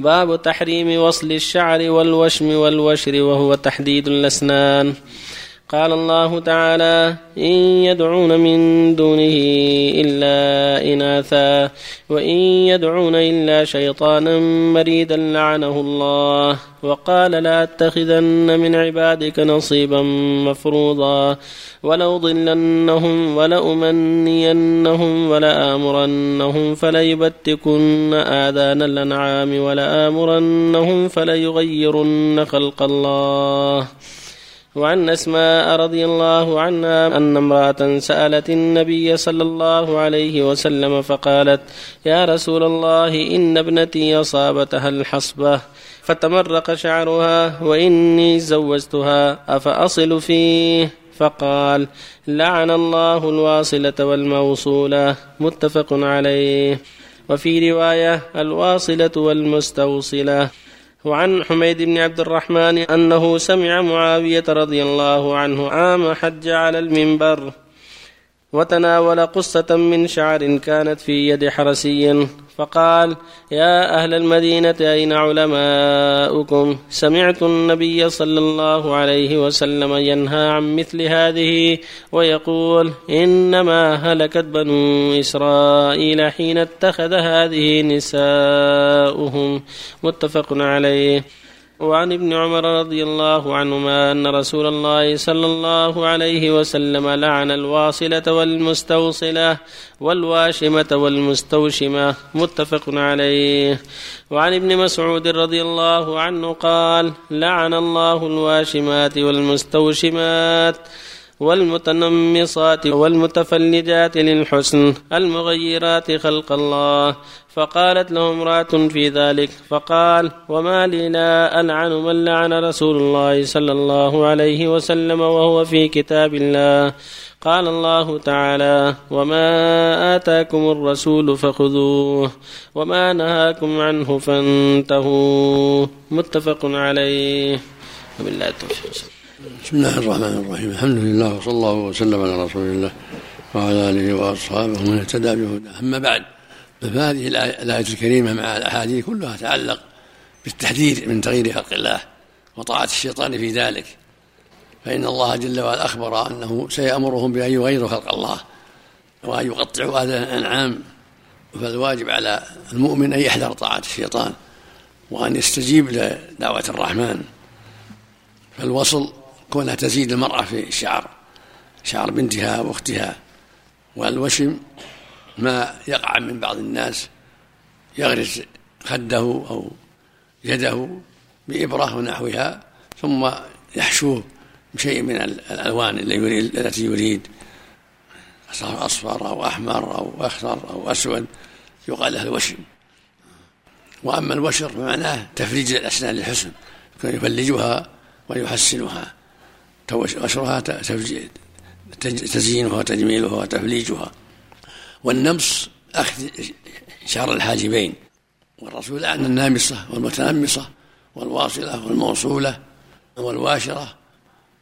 باب تحريم وصل الشعر والوشم والوشر وهو تحديد الأسنان. قال الله تعالى إن يدعون من دونه إلا إناثا وإن يدعون إلا شيطانا مريدا لعنه الله. وقال لا أتخذن من عبادك نصيبا مفروضا ولأضلنهم ولأمنينهم ولآمرنهم فليبتكن آذان الأنعام ولآمرنهم فليغيرن خلق الله. وعن أسماء رضي الله عنها أن امرأة سألت النبي صلى الله عليه وسلم فقالت يا رسول الله إن ابنتي أصابتها الحصبة فتمرق شعرها وإني زوجتها أفأصل فيه؟ فقال لعن الله الواصلة والموصولة. متفق عليه. وفي رواية الواصلة والمستوصلة. وعن حميد بن عبد الرحمن أنه سمع معاوية رضي الله عنه عام حج على المنبر وتناول قصة من شعر كانت في يد حرسي. فقال يا أهل المدينة أين علماؤكم؟ سمعت النبي صلى الله عليه وسلم ينهى عن مثل هذه ويقول إنما هلكت بنو إسرائيل حين اتخذ هذه نساؤهم. متفق عليه. وعن ابن عمر رضي الله عنهما أن رسول الله صلى الله عليه وسلم لعن الواصلة والمستوصلة والواشمة والمستوشمة متفق عليه. وعن ابن مسعود رضي الله عنه قال لعن الله الواشمات والمستوشمات والمتنمصات والمتفلجات للحسن المغيرات خلق الله. فقالت له امرأة في ذلك فقال وما لي لا ألعن من لعن رسول الله صلى الله عليه وسلم وهو في كتاب الله. قال الله تعالى وما آتاكم الرسول فخذوه وما نهاكم عنه فانتهوا. متفق عليه. وبالله التوفيق. بسم الله الرحمن الرحيم. الحمد لله وصلى الله وسلم على رسول الله وعلى آله وأصحابه ومن اهتدى بهداه. أما بعد فهذه الايه الكريمة مع الأحاديث كلها تتعلق بالتحذير من تغيير خلق الله وطاعة الشيطان في ذلك. فإن الله جل وعلا أخبر أنه سيأمرهم بأن يغيروا خلق الله وأن يقطعوا اذان الأنعام. فالواجب على المؤمن أن يحذر طاعة الشيطان وأن يستجيب لدعوة الرحمن. فالوصل كونها تزيد المرأة في الشعر شعر بنتها وأختها. والوشم ما يقع من بعض الناس يغرس خده أو يده بإبرة ونحوها ثم يحشوه بشيء من الألوان التي يريد. أصفر أو أحمر أو أخضر أو أسود يقال له الوشم. وأما الوشر فمعناه تفريج الأسنان للحسن يفلجها ويحسنها. غشرها تزيينها وتجميلها وتفليجها والنمص أخذ شعر الحاجبين. والرسول لعن النامصة والمتنمصة والواصلة والموصولة والواشرة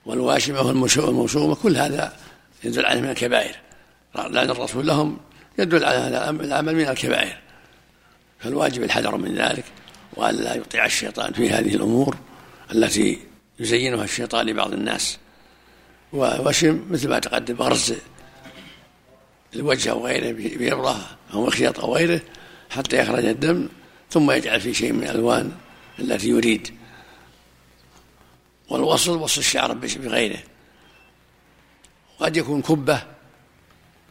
والواشمة والموشومة كل هذا يدل عليه من الكبائر. لعن الرسول لهم يدل على هذا العمل من الكبائر. فالواجب الحذر من ذلك وألا يطيع الشيطان في هذه الأمور التي يزينها الشيطان لبعض الناس. ووشم مثل ما تقدم غرز الوجه أو غيره بإبرة أو مخيط أو غيره حتى يخرج الدم ثم يجعل فيه شيء من الألوان التي يريد. والوصل وصل الشعر بغيره. قد يكون كبة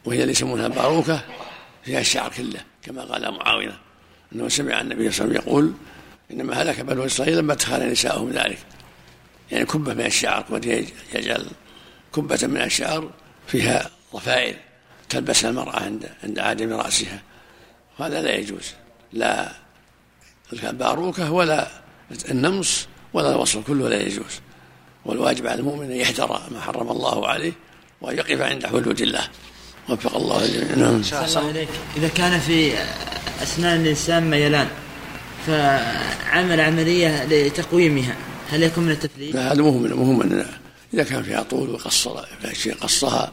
وهي اللي يسمونها باروكة فيها الشعر كله كما قال معاوية أنه سمع النبي صلى الله عليه وسلم يقول إنما هلك بنو إسرائيل لما اتخذ نساءهم ذلك. يعني كبة من الشعر قد يجعل كبة من الشعر فيها ضفائر تلبسها المرأة عند عند عادم رأسها. وهذا لا يجوز. لا الباروكة ولا النمص ولا الوصل كله لا يجوز. والواجب على المؤمن أن يحذر ما حرم الله عليه وأن يقف عند حدود الله. وفق الله الجميع. نعم. الله إذا كان في أسنان الإنسان ميلان فعمل عملية لتقويمها. هل يكون من التثليث؟ لا هذا مهم مهم ان إذا كان فيها طول وقصر فيها شيء قصها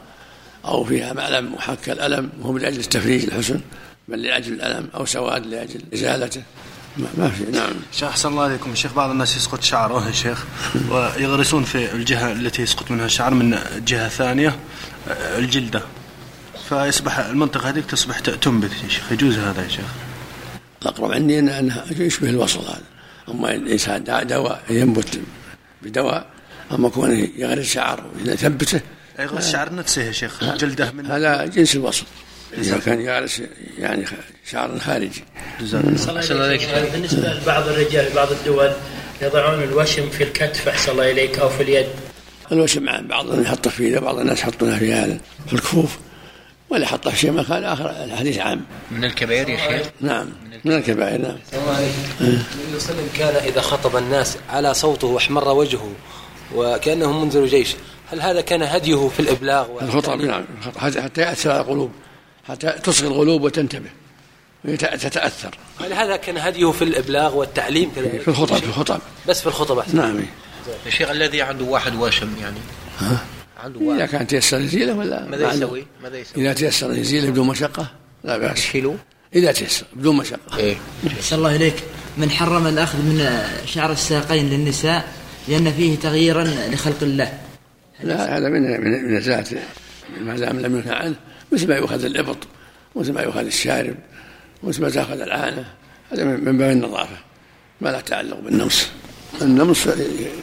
أو فيها معلم محكى الألم مهم لاجل التفريج الحسن بل لأجل الألم أو سواد لأجل إزالته. ما, ما في نعم. شيخ أحسن الله عليكم شيخ بعض الناس يسقط شعره يا شيخ ويغرسون في الجهة التي يسقط منها الشعر من جهة ثانية آه، الجلدة. فيصبح المنطقة هذيك تصبح تنبت يا شيخ. يجوز هذا يا شيخ. الأقرب عندي انها يشبه الوصل هذا. أما الإنسان دواء ينبت بدواء أما كونه يغرس شعر ويثبته يغرس شعر نفسه يا شيخ جلده من هذا جنس الوصل إذا كان يغرس يعني شعر خارجي. أحسن الله إليك. بالنسبة لبعض الرجال في بعض الدول يضعون الوشم في الكتف أحسن الله إليك أو في اليد. الوشم بعض يحطه في بعض الناس يحطونه في هذا في الكفوف. ولا حطه في شيء مكان آخر. الحديث عام. من الكبائر يا شيخ؟ نعم. من الكبائر. نعم. النبي صلى الله عليه وسلم كان إذا خطب الناس على صوته واحمر وجهه وكأنه منذر جيش هل هذا كان هديه في الإبلاغ؟ الخطب نعم. حتى يأثر على القلوب. حتى تصغي القلوب وتنتبه. وتتاثر هل هذا كان هديه في الإبلاغ والتعليم كذلك؟ في الخطب في الخطب. بس في الخطب أحسن. نعم. يا شيخ الذي عنده واحد واشم يعني؟ ها؟ عنده واحد إذا كان تيسر يزيله ولا ماذا يسوي؟ ماذا يسوي؟ إذا تيسر يزيله بدون مشقة؟ لا بأس. يشيله؟ إذا تيسر بدون مشقة. إيه. أحسن الله إليك. من حرم الأخذ من شعر الساقين للنساء لأن فيه تغييرا لخلق الله. لا هذا من من من ذات ما دام لم ينهى عنه مثل ما يؤخذ الإبط مثل ما يؤخذ الشارب مثل ما تأخذ العانة هذا من باب النظافة. ما لا تعلق بالنمس. النمس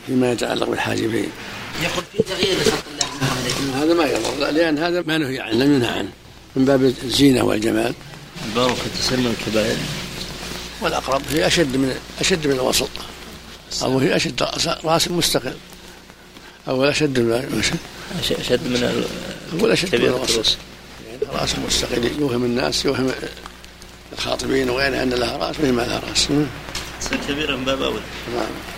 فيما يتعلق بالحاجبين. يقول في تغيير لخلق الله هذا ما يضر. لأن هذا ما نهي عنه لم ينهى عنه. من باب الزينة والجمال. في تسمى الكبائر. والأقرب هي أشد من أشد من الوسط. أو هي أشد راس مستقل. أو أشد من أشد من أقول أشد من الوسط. رأس مستقل يوهم الناس يوهم الخاطبين وغيرها أن لها رأس وهي ما لها رأس. كبيرا من باب أولى نعم.